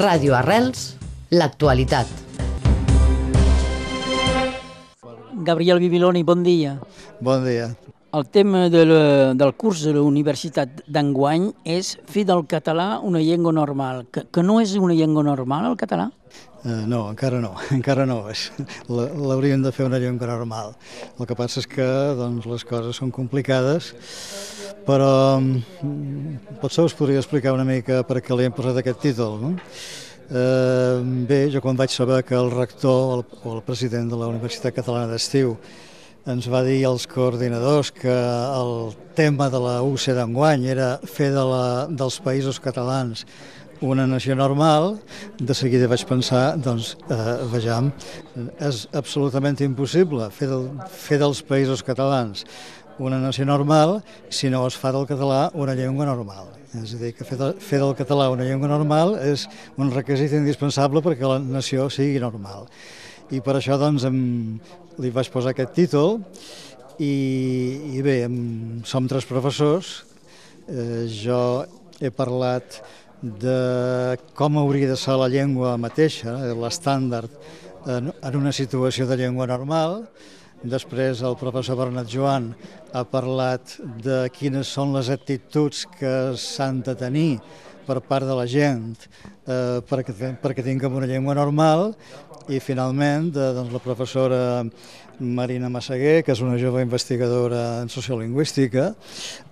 Ràdio Arrels, l'actualitat. Gabriel Bibiloni, bon dia. Bon dia. El tema de la, del curs de la Universitat d'enguany és fer del català una llengua normal, que, que no és una llengua normal, el català? Uh, no, encara no, encara no. L'hauríem de fer una llengua normal. El que passa és que doncs, les coses són complicades, però mm, potser us podria explicar una mica per què li hem posat aquest títol. No? Eh, bé, jo quan vaig saber que el rector o el president de la Universitat Catalana d'Estiu ens va dir als coordinadors que el tema de la UC d'enguany era fer de la, dels països catalans una nació normal, de seguida vaig pensar, doncs, eh, vejam, és absolutament impossible fer, del, fer dels països catalans una nació normal si no es fa del català una llengua normal. És a dir, que fer, de, fer del català una llengua normal és un requisit indispensable perquè la nació sigui normal. I per això doncs, em, li vaig posar aquest títol i, i bé, som tres professors, eh, jo he parlat de com hauria de ser la llengua mateixa, l'estàndard, en, en una situació de llengua normal, Després el professor Bernat Joan ha parlat de quines són les actituds que s'han de tenir per part de la gent eh, perquè, perquè tinguem una llengua normal i finalment de, doncs, la professora Marina Massaguer, que és una jove investigadora en sociolingüística,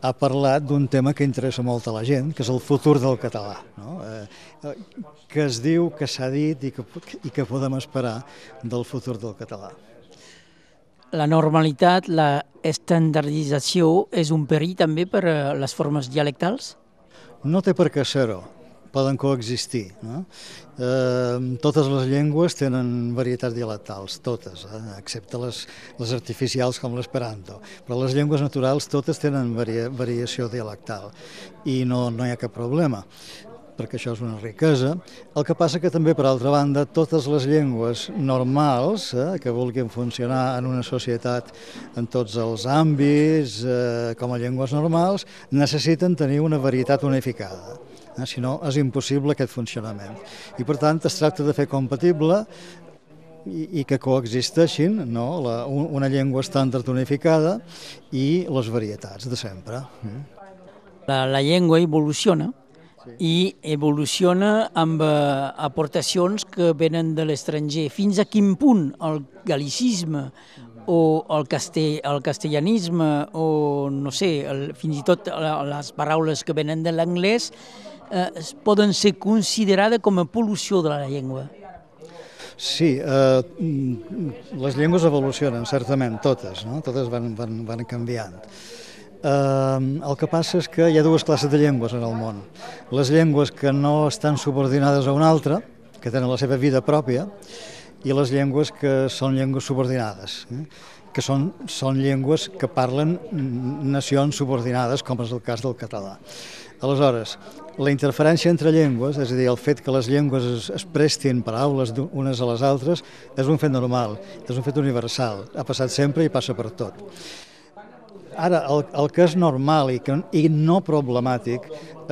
ha parlat d'un tema que interessa molt a la gent, que és el futur del català. No? Eh, que es diu, que s'ha dit i que, i que podem esperar del futur del català la normalitat, la estandardització és un perill també per a les formes dialectals? No té per què ser-ho, poden coexistir. No? Eh, totes les llengües tenen varietats dialectals, totes, eh, excepte les, les artificials com l'esperanto. Però les llengües naturals totes tenen varia, variació dialectal i no, no hi ha cap problema perquè això és una riquesa. El que passa que també, per altra banda, totes les llengües normals eh, que vulguin funcionar en una societat en tots els àmbits, eh, com a llengües normals, necessiten tenir una varietat unificada. Eh? Si no, és impossible aquest funcionament. I, per tant, es tracta de fer compatible i, i que coexisteixin no? La, una llengua estàndard unificada i les varietats de sempre. Mm. La, la llengua evoluciona, i evoluciona amb eh, aportacions que venen de l'estranger. Fins a quin punt el galicisme o el, castell, el castellanisme o, no sé, el, fins i tot les paraules que venen de l'anglès eh, poden ser considerades com a pol·lució de la llengua. Sí, eh, les llengües evolucionen, certament, totes, no? totes van, van, van canviant. Eh, el que passa és que hi ha dues classes de llengües en el món. Les llengües que no estan subordinades a una altra, que tenen la seva vida pròpia, i les llengües que són llengües subordinades, eh? que són, són llengües que parlen nacions subordinades, com és el cas del català. Aleshores, la interferència entre llengües, és a dir, el fet que les llengües es, es prestin paraules unes a les altres, és un fet normal, és un fet universal, ha passat sempre i passa per tot. Ara, el, el que és normal i, que, i no problemàtic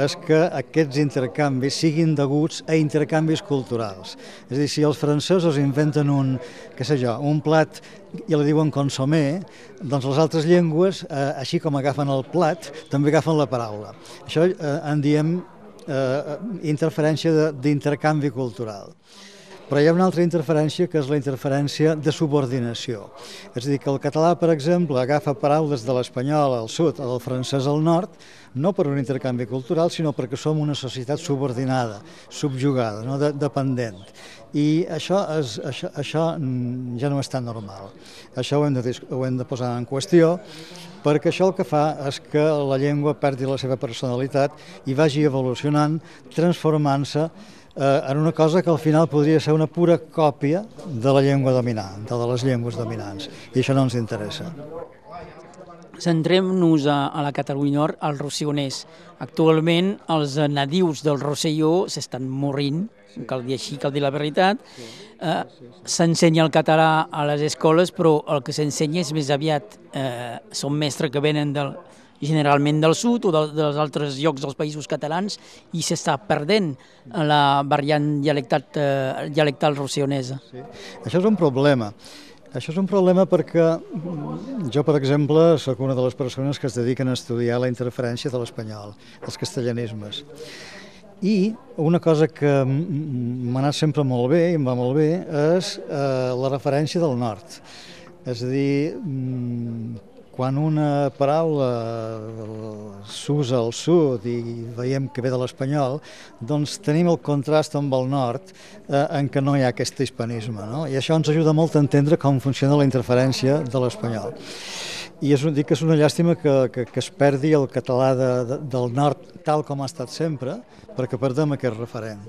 és que aquests intercanvis siguin deguts a intercanvis culturals. És a dir, si els francesos inventen un, què sé jo, un plat i li diuen consomé, doncs les altres llengües, eh, així com agafen el plat, també agafen la paraula. Això eh, en diem eh, interferència d'intercanvi cultural. Però hi ha una altra interferència que és la interferència de subordinació. És a dir, que el català, per exemple, agafa paraules de l'espanyol al sud o del francès al nord, no per un intercanvi cultural, sinó perquè som una societat subordinada, subjugada, no? de, dependent. I això, és, això, això ja no és tan normal. Això ho hem, de, ho hem de posar en qüestió, perquè això el que fa és que la llengua perdi la seva personalitat i vagi evolucionant, transformant-se en una cosa que al final podria ser una pura còpia de la llengua dominant, de les llengües dominants, i això no ens interessa. Centrem-nos a, a la Catalunya Nord, als rossioners. Actualment els nadius del Rosselló s'estan morint, cal dir així, cal dir la veritat. Eh, s'ensenya el català a les escoles, però el que s'ensenya és més aviat, eh, són mestres que venen del, generalment del sud o de, dels altres llocs dels països catalans i s'està perdent la variant dialectat, eh, dialectal rossonesa. Sí. Això és un problema. Això és un problema perquè mm, jo, per exemple, sóc una de les persones que es dediquen a estudiar la interferència de l'espanyol, els castellanismes. I una cosa que m'ha anat sempre molt bé i em va molt bé és eh, la referència del nord. És a dir, mm, quan una paraula s'usa al sud i veiem que ve de l'espanyol, doncs tenim el contrast amb el nord eh, en què no hi ha aquest hispanisme. No? I això ens ajuda molt a entendre com funciona la interferència de l'espanyol. I és, dic que és una llàstima que, que, que es perdi el català de, de, del nord tal com ha estat sempre, perquè perdem aquest referent.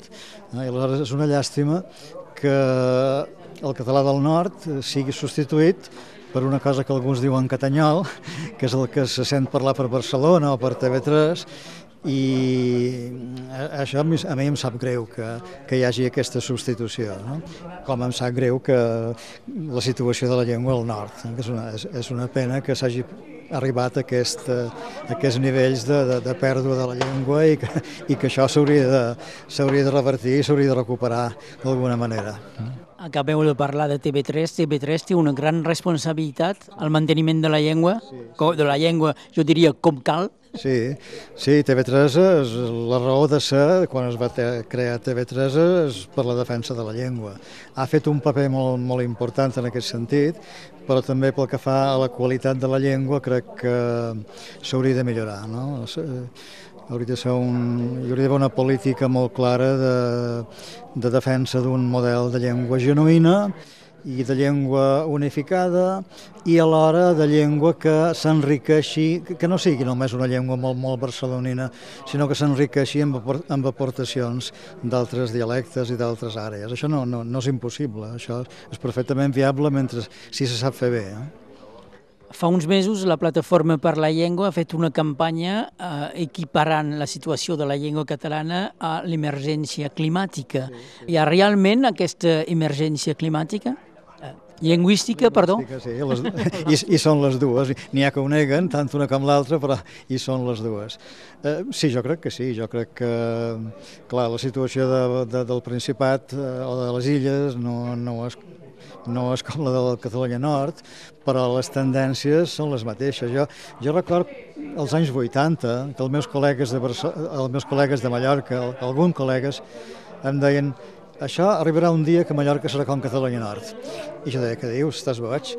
Eh? I aleshores és una llàstima que el català del nord sigui substituït per una cosa que alguns diuen catanyol, que és el que se sent parlar per Barcelona o per TV3, i això a mi, em sap greu que, que hi hagi aquesta substitució, no? com em sap greu que la situació de la llengua al nord, que és una, és, és una pena que s'hagi arribat a, aquest, a aquests nivells de, de, de pèrdua de la llengua i que, i que això s'hauria de, de revertir i s'hauria de recuperar d'alguna manera. Acabeu de parlar de TV3. TV3 té una gran responsabilitat al manteniment de la llengua, sí, sí. de la llengua, jo diria, com cal. Sí, sí, TV3 és la raó de ser, quan es va crear TV3 és per la defensa de la llengua. Ha fet un paper molt, molt important en aquest sentit, però també pel que fa a la qualitat de la llengua crec que s'hauria de millorar. No? hauria de ser un, hi hauria d'haver una política molt clara de, de defensa d'un model de llengua genuïna i de llengua unificada i alhora de llengua que s'enriqueixi, que no sigui només una llengua molt, molt barcelonina, sinó que s'enriqueixi amb, amb aportacions d'altres dialectes i d'altres àrees. Això no, no, no és impossible, això és perfectament viable mentre si se sap fer bé. Eh? Fa uns mesos la Plataforma per la Llengua ha fet una campanya eh, equiparant la situació de la llengua catalana a l'emergència climàtica. Sí, sí. Hi ha realment aquesta emergència climàtica? Lingüística, perdó? Sí, les, i, i són les dues. N'hi ha que ho neguen, tant una com l'altra, però hi són les dues. Eh, sí, jo crec que sí. Jo crec que, clar, la situació de, de, del Principat eh, o de les illes no, no és no és com la del Catalunya Nord, però les tendències són les mateixes. Jo, jo record els anys 80 que els meus col·legues de, Barça, els meus col·legues de Mallorca, alguns col·legues, em deien això arribarà un dia que Mallorca serà com Catalunya Nord. I jo deia, que dius, estàs boig?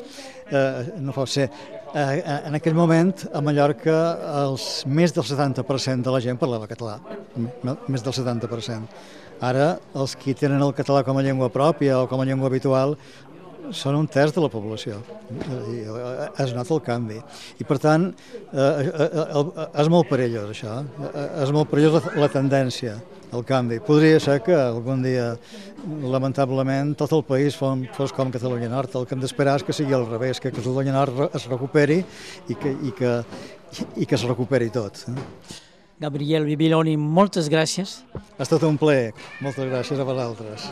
Eh, no pot ser. Eh, en aquell moment, a Mallorca, els, més del 70% de la gent parlava català, més del 70%. Ara, els que tenen el català com a llengua pròpia o com a llengua habitual són un terç de la població. Es nota el canvi. I, per tant, eh, eh, eh, és molt perillós, això. És molt perillós la tendència, el canvi. Podria ser que algun dia, lamentablement, tot el país fos com Catalunya Nord. El que hem d'esperar és que sigui al revés, que Catalunya Nord es recuperi i que, i que, i que es recuperi tot. Gabriel Bibiloni, moltes gràcies. Ha estat un ple. Moltes gràcies a vosaltres.